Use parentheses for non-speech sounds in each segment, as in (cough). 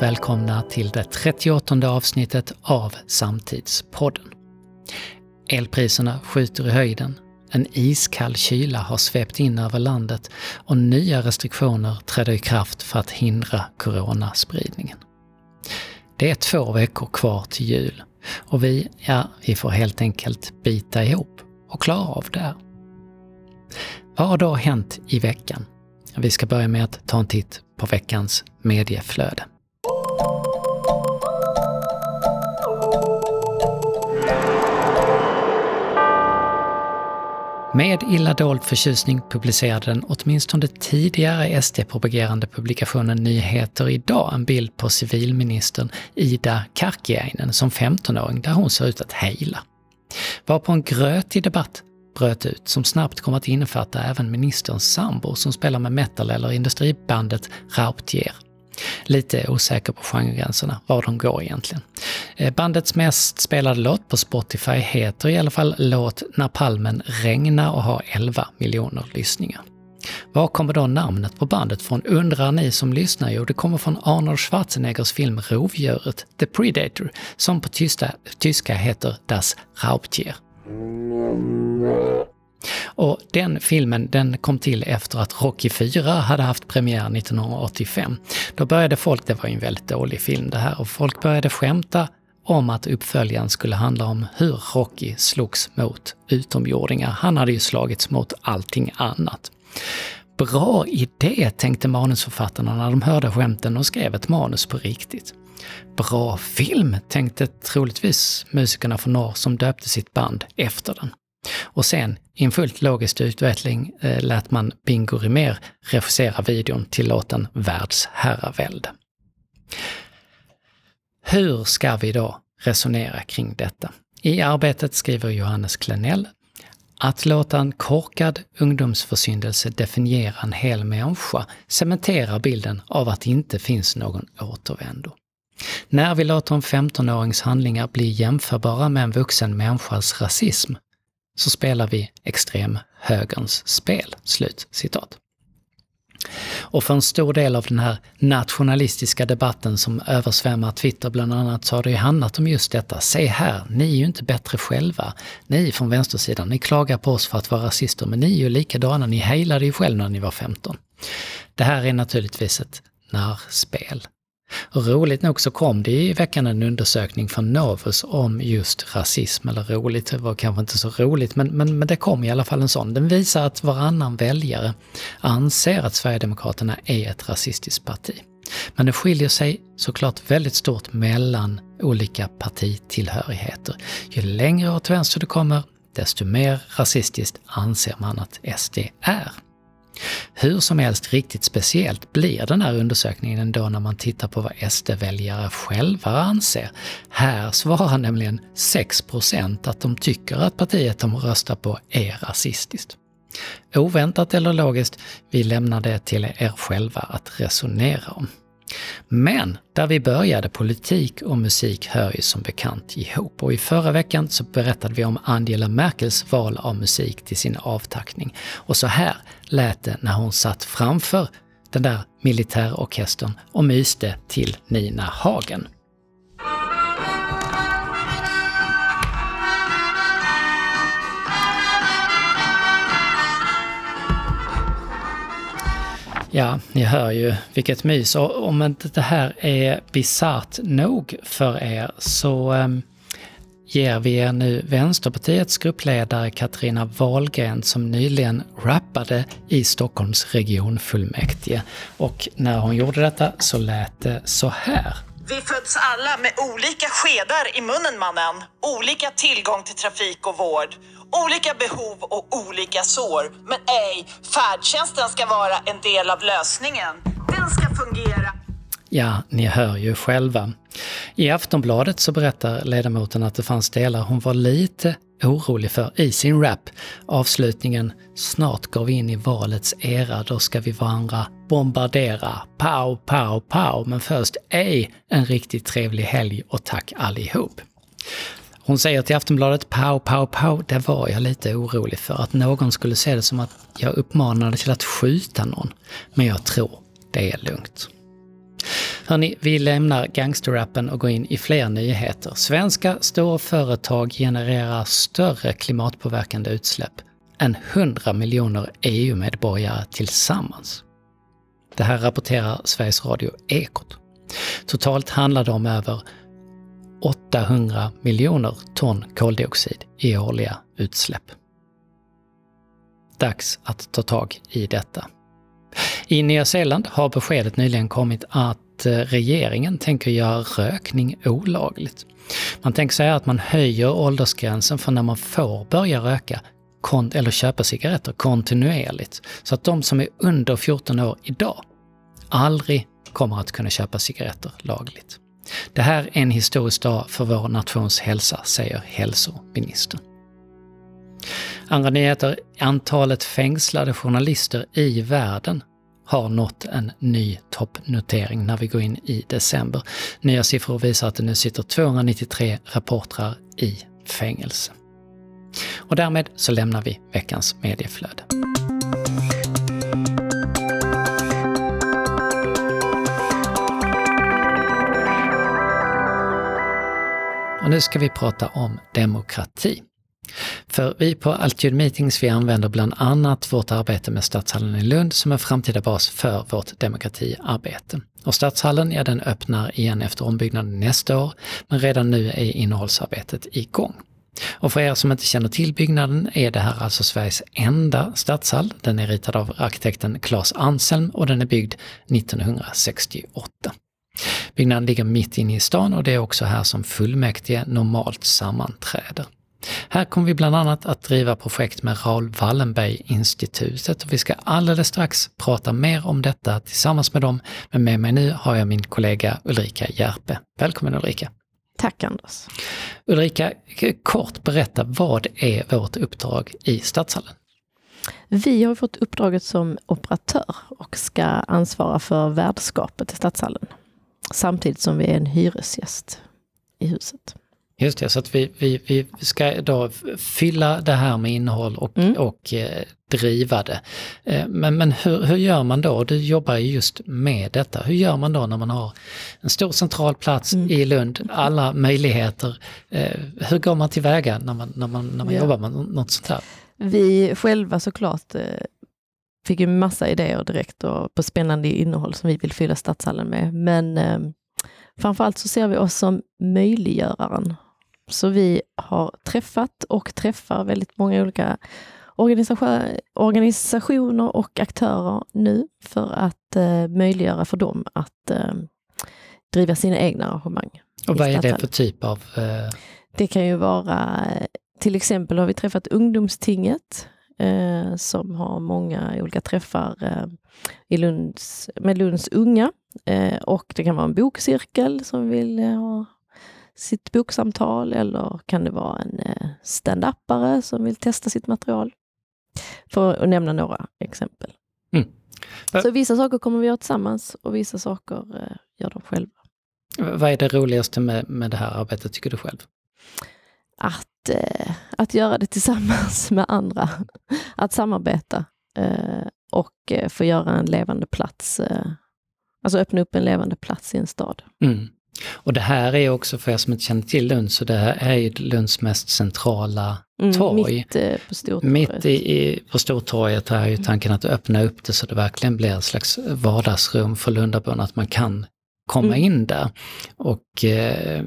välkomna till det 38 avsnittet av Samtidspodden. Elpriserna skjuter i höjden, en iskall kyla har svept in över landet och nya restriktioner träder i kraft för att hindra coronaspridningen. Det är två veckor kvar till jul och vi, ja, vi får helt enkelt bita ihop och klara av det här. Vad har då hänt i veckan? Vi ska börja med att ta en titt på veckans medieflöde. Med illa dold förtjusning publicerade den åtminstone tidigare SD-propagerande publikationen Nyheter Idag en bild på civilministern Ida Karkiainen som 15-åring där hon ser ut att hejla. Var på en grötig debatt bröt ut som snabbt kom att innefatta även ministerns sambo som spelar med metal eller industribandet Rauptier. Lite osäker på genregränserna, var de går egentligen. Eh, bandets mest spelade låt på Spotify heter i alla fall låt När palmen regnar och har 11 miljoner lyssningar. Var kommer då namnet på bandet från undrar ni som lyssnar? Jo, det kommer från Arnold Schwarzeneggers film Rovdjuret, The Predator, som på tysta, tyska heter Das Raubtier. Och den filmen den kom till efter att Rocky 4 hade haft premiär 1985. Då började folk, det var ju en väldigt dålig film det här, och folk började skämta om att uppföljaren skulle handla om hur Rocky slogs mot utomjordingar. Han hade ju slagits mot allting annat. Bra idé, tänkte manusförfattarna när de hörde skämten och skrev ett manus på riktigt. Bra film, tänkte troligtvis musikerna från norr som döpte sitt band efter den. Och sen, i en fullt logisk utveckling, eh, lät man Bingo Rimér regissera videon till låten Världsherravälde. Hur ska vi då resonera kring detta? I arbetet skriver Johannes Klenell att låta en korkad ungdomsförsyndelse definiera en hel människa cementerar bilden av att det inte finns någon återvändo. När vi låter en 15-årings handlingar bli jämförbara med en vuxen människas rasism så spelar vi extremhögerns spel.” Slut citat. Och för en stor del av den här nationalistiska debatten som översvämmar Twitter bland annat så har det ju handlat om just detta. Se här, ni är ju inte bättre själva. Ni från vänstersidan, ni klagar på oss för att vara rasister, men ni är ju likadana, ni heilade ju själv när ni var 15. Det här är naturligtvis ett narrspel. Och roligt nog så kom det i veckan en undersökning från Novus om just rasism, eller roligt, det var kanske inte så roligt, men, men, men det kom i alla fall en sån. Den visar att varannan väljare anser att Sverigedemokraterna är ett rasistiskt parti. Men det skiljer sig såklart väldigt stort mellan olika partitillhörigheter. Ju längre åt vänster du kommer, desto mer rasistiskt anser man att SD är. Hur som helst riktigt speciellt blir den här undersökningen ändå när man tittar på vad SD-väljare själva anser. Här svarar nämligen 6% att de tycker att partiet de röstar på är rasistiskt. Oväntat eller logiskt, vi lämnar det till er själva att resonera om. Men där vi började, politik och musik hör ju som bekant ihop. Och i förra veckan så berättade vi om Angela Merkels val av musik till sin avtackning. Och så här lät det när hon satt framför den där militärorkestern och myste till Nina Hagen. Ja, ni hör ju vilket mys. Och om inte det här är bisarrt nog för er så um, ger vi er nu Vänsterpartiets gruppledare Katarina Wahlgren som nyligen rappade i Stockholms regionfullmäktige. Och när hon gjorde detta så lät det så här. Vi föds alla med olika skedar i munnen mannen. Olika tillgång till trafik och vård. Olika behov och olika sår. Men ej, färdtjänsten ska vara en del av lösningen. Den ska fungera. Ja, ni hör ju själva. I Aftonbladet så berättar ledamoten att det fanns delar hon var lite orolig för i sin rap. Avslutningen “Snart går vi in i valets era, då ska vi varandra bombardera. Pow, pow, pow. Men först, ej, en riktigt trevlig helg och tack allihop.” Hon säger till Aftonbladet “Pow, pow, pow, det var jag lite orolig för. Att någon skulle se det som att jag uppmanade till att skjuta någon. Men jag tror det är lugnt.” Hörni, vi lämnar gangsterrappen och går in i fler nyheter. Svenska storföretag genererar större klimatpåverkande utsläpp än 100 miljoner EU-medborgare tillsammans. Det här rapporterar Sveriges Radio Ekot. Totalt handlar det om över 800 miljoner ton koldioxid i årliga utsläpp. Dags att ta tag i detta. I Nya Zeeland har beskedet nyligen kommit att eh, regeringen tänker göra rökning olagligt. Man tänker sig att man höjer åldersgränsen för när man får börja röka eller köpa cigaretter kontinuerligt. Så att de som är under 14 år idag aldrig kommer att kunna köpa cigaretter lagligt. Det här är en historisk dag för vår nations hälsa, säger hälsoministern. Andra nyheter. Antalet fängslade journalister i världen har nått en ny toppnotering när vi går in i december. Nya siffror visar att det nu sitter 293 reportrar i fängelse. Och därmed så lämnar vi veckans medieflöde. Och nu ska vi prata om demokrati. För vi på Altitude Meetings vi använder bland annat vårt arbete med Stadshallen i Lund som en framtida bas för vårt demokratiarbete. Och Stadshallen, ja den öppnar igen efter ombyggnaden nästa år, men redan nu är innehållsarbetet igång. Och för er som inte känner till byggnaden är det här alltså Sveriges enda stadshall. Den är ritad av arkitekten Claes Anselm och den är byggd 1968. Byggnaden ligger mitt inne i stan och det är också här som fullmäktige normalt sammanträder. Här kommer vi bland annat att driva projekt med Raoul Wallenberg-institutet och vi ska alldeles strax prata mer om detta tillsammans med dem. Men med mig nu har jag min kollega Ulrika Järpe. Välkommen Ulrika! Tack Anders! Ulrika, kort berätta, vad är vårt uppdrag i Stadshallen? Vi har fått uppdraget som operatör och ska ansvara för värdskapet i Stadshallen. Samtidigt som vi är en hyresgäst i huset. Just det, så att vi, vi, vi ska då fylla det här med innehåll och, mm. och eh, driva det. Eh, men, men hur, hur gör man då? Du jobbar ju just med detta. Hur gör man då när man har en stor central plats mm. i Lund, alla möjligheter? Eh, hur går man tillväga när man, när man, när man ja. jobbar med något sånt här? Vi själva såklart eh, fick ju massa idéer direkt och på spännande innehåll som vi vill fylla stadshallen med. Men eh, framförallt så ser vi oss som möjliggöraren så vi har träffat och träffar väldigt många olika organisationer och aktörer nu för att eh, möjliggöra för dem att eh, driva sina egna arrangemang. Och vad är det för typ av? Eh... Det kan ju vara, till exempel har vi träffat Ungdomstinget eh, som har många olika träffar eh, i Lunds, med Lunds unga. Eh, och det kan vara en bokcirkel som vill ha sitt boksamtal eller kan det vara en eh, stand-upare som vill testa sitt material? För att nämna några exempel. Mm. Så vissa saker kommer vi göra tillsammans och vissa saker eh, gör de själva. Vad är det roligaste med, med det här arbetet tycker du själv? Att, eh, att göra det tillsammans (laughs) med andra. Att samarbeta eh, och eh, få göra en levande plats. Alltså öppna upp en levande plats i en stad. Mm. Och det här är också, för er som inte känner till Lund, så det här är ju Lunds mest centrala mm, torg. mitt eh, på Stortorget. Mitt i, i, på Stortorget är ju tanken att öppna upp det så det verkligen blir ett slags vardagsrum för Lundaborna, att man kan komma mm. in där. Och eh,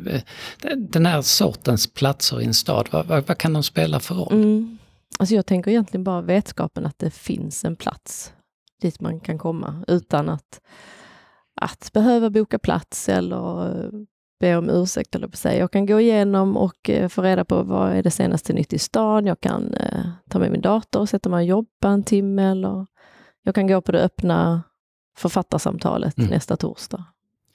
den här sortens platser i en stad, vad, vad, vad kan de spela för roll? Mm. Alltså jag tänker egentligen bara vetskapen att det finns en plats dit man kan komma utan att att behöva boka plats eller eh, be om ursäkt, eller på sig. Jag kan gå igenom och eh, få reda på vad är det senaste nytt i stan. Jag kan eh, ta med min dator och sätta mig och jobba en timme eller jag kan gå på det öppna författarsamtalet mm. nästa torsdag.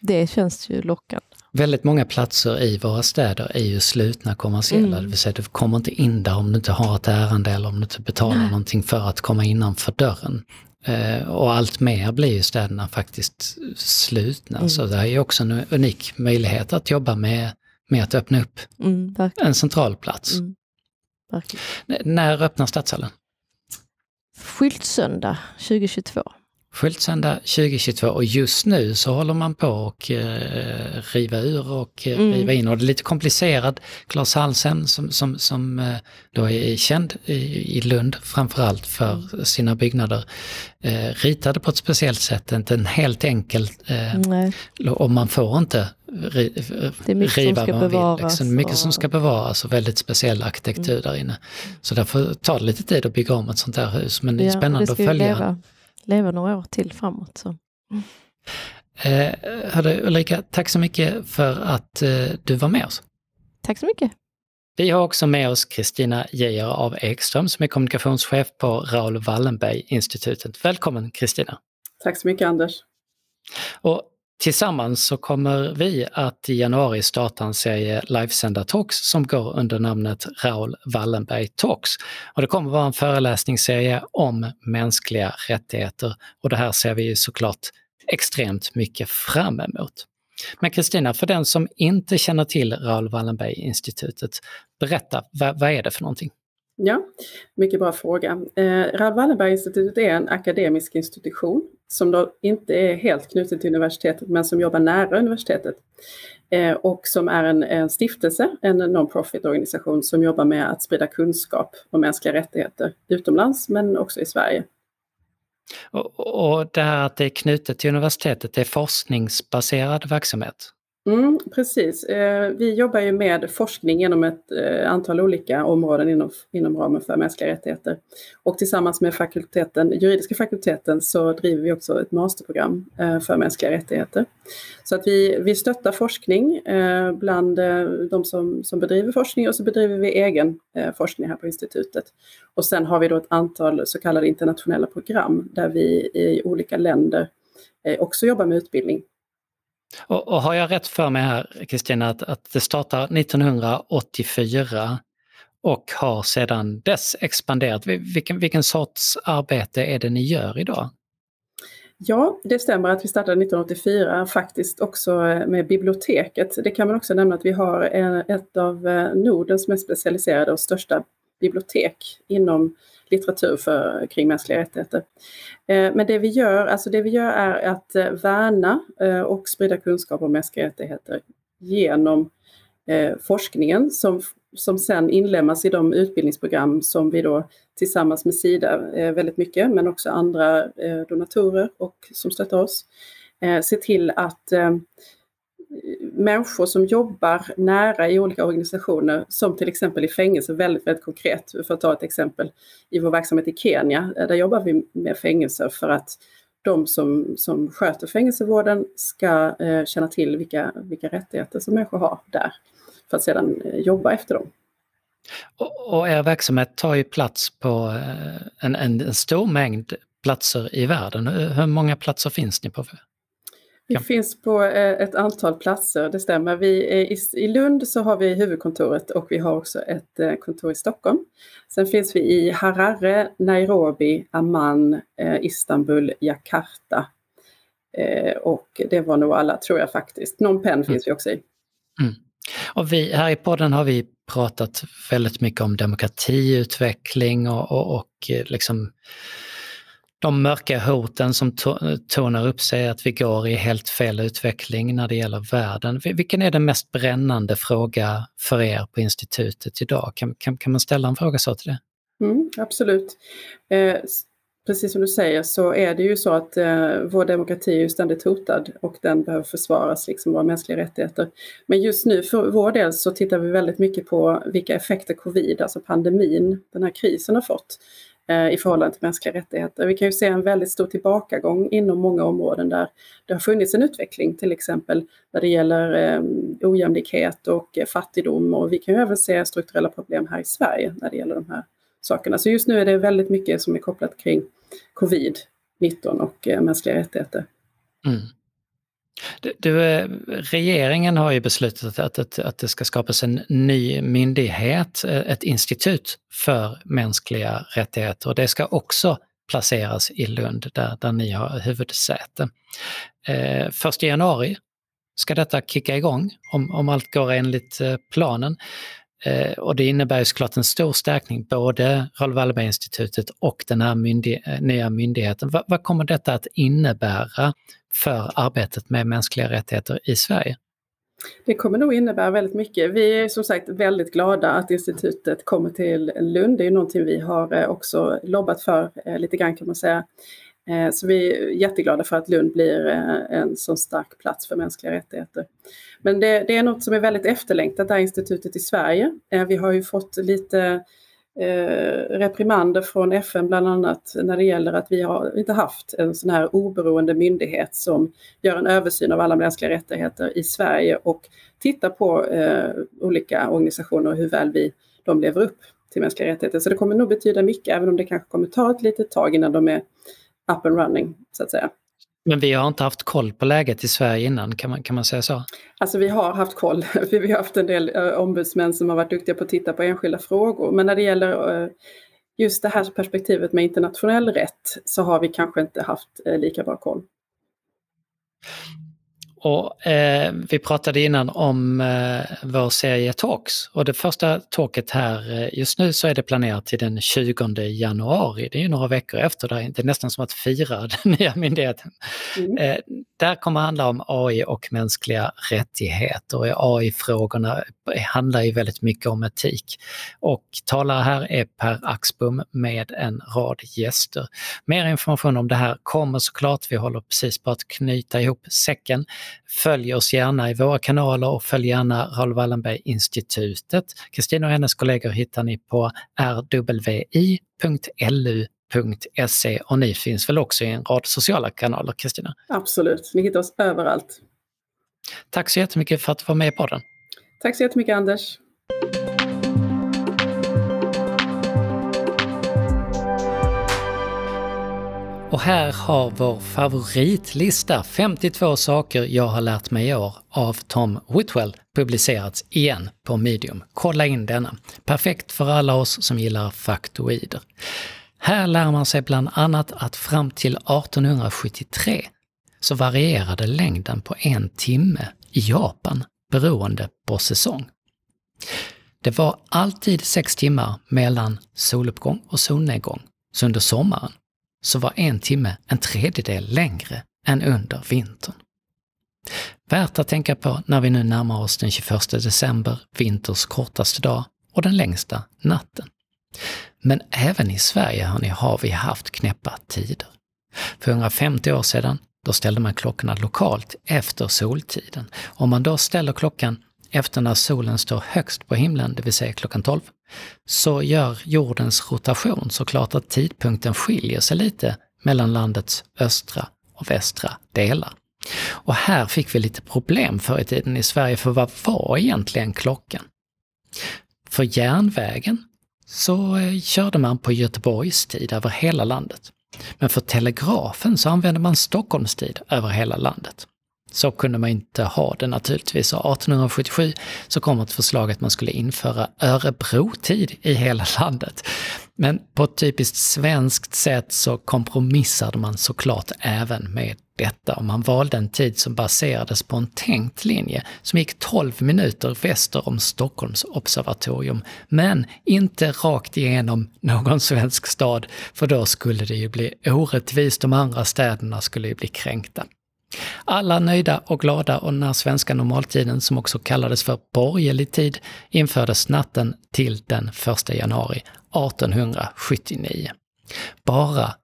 Det känns ju lockande. Väldigt många platser i våra städer är ju slutna kommersiella, mm. det vill säga du kommer inte in där om du inte har ett ärende eller om du inte betalar Nej. någonting för att komma innanför dörren. Eh, och allt mer blir ju städerna faktiskt slutna. Mm. Så det är ju också en unik möjlighet att jobba med, med att öppna upp mm, en central plats. Mm, när öppnar Stadshallen? Skyltsöndag 2022. Skyltsända 2022 och just nu så håller man på att eh, riva ur och eh, Mm. riva in och det är lite komplicerat. Claes Halsen som, som, som eh, då är känd i, i Lund framförallt för sina byggnader eh, ritade på ett speciellt sätt, inte en helt enkel eh, och man får inte ri, som riva vad man vill. Liksom. Mycket som och- ska bevaras och väldigt speciell arkitektur där inne. Så därför tar det lite tid att bygga om ett sånt där hus, men det är Ja, spännande det att följa. leva, leva några år till framåt. Så. Eh, hörde, Ulrika, tack så mycket för att eh, du var med oss. Tack så mycket. Vi har också med oss Kristina Geijer av Ekström som är kommunikationschef på Raoul Wallenberg-institutet. Välkommen Kristina! Tack så mycket Anders. Och tillsammans så kommer vi att i januari starta en serie livesända talks som går under namnet Raoul Wallenberg Talks. Och det kommer vara en föreläsningsserie om mänskliga rättigheter och det här ser vi ju såklart extremt mycket fram emot. Men Kristina, för den som inte känner till Raoul Wallenberg-institutet, berätta, vad, vad är det för någonting? Ja, mycket bra fråga. Eh, Raoul Wallenberg-institutet är en akademisk institution som då inte är helt knuten till universitetet men som jobbar nära universitetet. Eh, och som är en, en stiftelse, en non-profit organisation som jobbar med att sprida kunskap om mänskliga rättigheter utomlands men också i Sverige. Och, och det här att det är knutet till universitetet, det är forskningsbaserad verksamhet? Mm, precis. Eh, vi jobbar ju med forskning genom ett eh, antal olika områden inom, inom ramen för mänskliga rättigheter. Och tillsammans med fakulteten, juridiska fakulteten så driver vi också ett masterprogram eh, för mänskliga rättigheter. Så att vi, vi stöttar forskning bland de som, som bedriver forskning och så bedriver vi egen forskning här på institutet. Och sen har vi då ett antal så kallade internationella program där vi i olika länder också jobbar med utbildning. Och, och har jag rätt för mig här, Kristina, att, att det startar 1984 och har sedan dess expanderat. Vilken, vilken sorts arbete är det ni gör idag? Ja, det stämmer att vi startade 1984 faktiskt också eh, med biblioteket. Det kan man också nämna att vi har eh, ett av eh, Nordens mest specialiserade och största bibliotek inom litteratur för, kring mänskliga rättigheter. Eh, men det vi gör, alltså det vi gör är att eh, värna eh, och sprida kunskap om mänskliga rättigheter genom forskningen som, som sen inlemmas i de utbildningsprogram som vi då tillsammans med Sida väldigt mycket, men också andra donatorer och som stöttar oss, ser se till att människor som jobbar nära i olika organisationer, som till exempel i fängelse, väldigt, väldigt konkret, för att ta ett exempel, i vår verksamhet i Kenya, eh, där jobbar vi med fängelser för att de som, som sköter fängelsevården ska eh, känna till vilka, vilka rättigheter som människor har där, för att sedan eh, jobba efter dem. Och, och er verksamhet tar ju plats på eh, en, en, en stor mängd platser i världen. Hur hur många platser finns ni på? Vi finns på eh, ett antal platser, det stämmer. Vi, i, Lund så har vi huvudkontoret och vi har också ett eh, kontor i Stockholm. Sen finns vi i Harare, Nairobi, Amman, eh, Istanbul, Jakarta. Och det var nog alla tror jag faktiskt. Phnom Penh finns vi också i. Och vi, här i podden har vi pratat väldigt mycket om demokratiutveckling och, och, och liksom de mörka hoten som tonar upp sig, att vi går i helt fel utveckling när det gäller världen. Vilken är den mest brännande fråga för er på institutet idag? Kan, kan, kan man ställa en fråga så till det? Mm, absolut. Eh, precis som du säger så är det ju så att eh, vår demokrati är ju ständigt hotad och den behöver försvaras, liksom våra mänskliga rättigheter. Men just nu för vår del så tittar vi väldigt mycket på vilka effekter covid, alltså pandemin, den här krisen har fått Eh, i förhållande till mänskliga rättigheter. Vi kan ju se en väldigt stor tillbakagång inom många områden där det har funnits en utveckling, till exempel när det gäller eh, ojämlikhet och eh, fattigdom och vi kan ju även se strukturella problem här i Sverige när det gäller de här sakerna. Så just nu är det väldigt mycket som är kopplat kring covid-19 och mänskliga rättigheter. Mm. Du, du, eh, regeringen har ju beslutat att, att, att det ska skapas en ny myndighet, eh, ett institut för mänskliga rättigheter och det ska också placeras i Lund där, där ni har huvudsäte. Eh, 1 januari ska detta kicka igång om, om allt går enligt eh, planen. Eh, och det innebär ju såklart en stor stärkning, både Raoul Wallenberg-institutet och den här myndig eh, nya myndigheten. Va, vad kommer detta att innebära för arbetet med mänskliga rättigheter i Sverige? Det kommer nog innebära väldigt mycket. Vi är som sagt väldigt glada att institutet kommer till Lund. Det är någonting vi har eh, också lobbat för eh, lite grann kan man säga. Eh, så vi är jätteglada för att Lund blir eh, en så stark plats för mänskliga rättigheter. Men det, det, är något som är väldigt efterlängtat, det här institutet i Sverige. Eh, vi har ju fått lite eh, reprimander från FN bland annat när det gäller att vi har inte haft en sån här oberoende myndighet som gör en översyn av alla mänskliga rättigheter i Sverige och tittar på eh, olika organisationer och hur väl vi, de lever upp till mänskliga rättigheter. Så det kommer nog betyda mycket, även om det kanske kommer ta ett litet tag innan de är up and running, så att säga. Men vi har inte haft koll på läget i Sverige innan, kan man, kan man säga så? Alltså vi har haft koll, (laughs) vi har haft en del uh, ombudsmän som har varit duktiga på att titta på enskilda frågor. Men när det gäller uh, just det här perspektivet med internationell rätt så har vi kanske inte haft uh, lika bra koll. Och eh, Vi pratade innan om eh, vår serie Talks och det första talket här eh, just nu så är det planerat till den 20 januari. Det är ju några veckor efter, det är nästan som att fira (laughs) den nya myndigheten. Mm. Eh, där kommer att handla om AI och mänskliga rättigheter. AI-frågorna handlar ju väldigt mycket om etik. Och talare här är Per Axbom med en rad gäster. Mer information om det här kommer såklart. Vi håller precis på att knyta ihop säcken. Följ oss gärna i våra kanaler och följ gärna Raoul Wallenberg-institutet. Kristina och hennes kollegor hittar ni på rwi.lu.se och ni finns väl också i en rad sociala kanaler, Kristina? Absolut, ni hittar oss överallt. Tack så jättemycket för att du var med på den. Tack så jättemycket Anders. Och här har vår favoritlista 52 saker jag har lärt mig i år av Tom Whitwell publicerats igen på Medium. Kolla in denna. Perfekt för alla oss som gillar faktoider. Här lär man sig bland annat att fram till 1873 så varierade längden på en timme i Japan beroende på säsong. Det var alltid sex timmar mellan soluppgång och solnedgång, så under sommaren så var en timme en tredjedel längre än under vintern. Värt att tänka på när vi nu närmar oss den 21 december, vinters kortaste dag och den längsta natten. Men även i Sverige hörni, har vi haft knäppa tider. För 150 år sedan då ställde man klockorna lokalt efter soltiden. Om man då ställer klockan efter när solen står högst på himlen, det vill säga klockan 12, så gör jordens rotation såklart att tidpunkten skiljer sig lite mellan landets östra och västra delar. Och här fick vi lite problem förr i tiden i Sverige, för vad var egentligen klockan? För järnvägen så eh, körde man på Göteborgs tid över hela landet. Men för telegrafen så använde man stockholmstid över hela landet. Så kunde man inte ha det naturligtvis. Och 1877 så kom ett förslag att man skulle införa Örebrotid i hela (laughs) landet. Men på ett typiskt svenskt sätt så kompromissade man såklart även med detta och man valde en tid som baserades på en tänkt linje som gick 12 minuter väster om Stockholms observatorium, men inte rakt igenom (laughs) någon svensk stad, för då skulle det ju bli orättvist, de andra städerna skulle ju bli kränkta. Alla nöjda och glada och när svenska normaltiden, som också kallades för borgerlig tid, infördes natten till den 1 januari 1879. Bara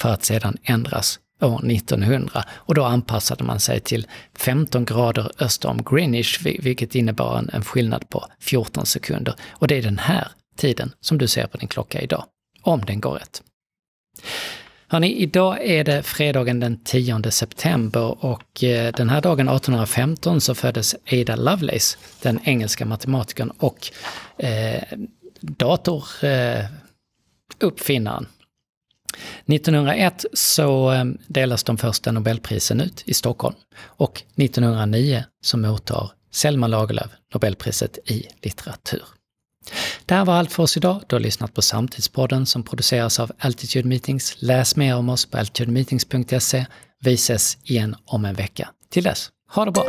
för att sedan ändras år 1900 och då anpassade man sig till 15 grader öster om Greenwich, vilket innebar en, en skillnad på 14 sekunder. Och det är den här tiden som du ser på din klocka idag, om den går rätt. Hörrni, idag är det fredagen den 10 september och eh, den här dagen 1815 så föddes Ada Lovelace, den engelska matematikern och eh, datoruppfinnaren. Eh, 1901 så eh, delas de första Nobelprisen ut i Stockholm och 1909 så mottar Selma Lagerlöf Nobelpriset i litteratur. Det här var allt för oss idag. Du har lyssnat på Samtidspodden som produceras av Altitude Meetings. Läs mer om oss på altitudemeetings.se. Vi ses igen om en vecka. Till dess, ha det bra!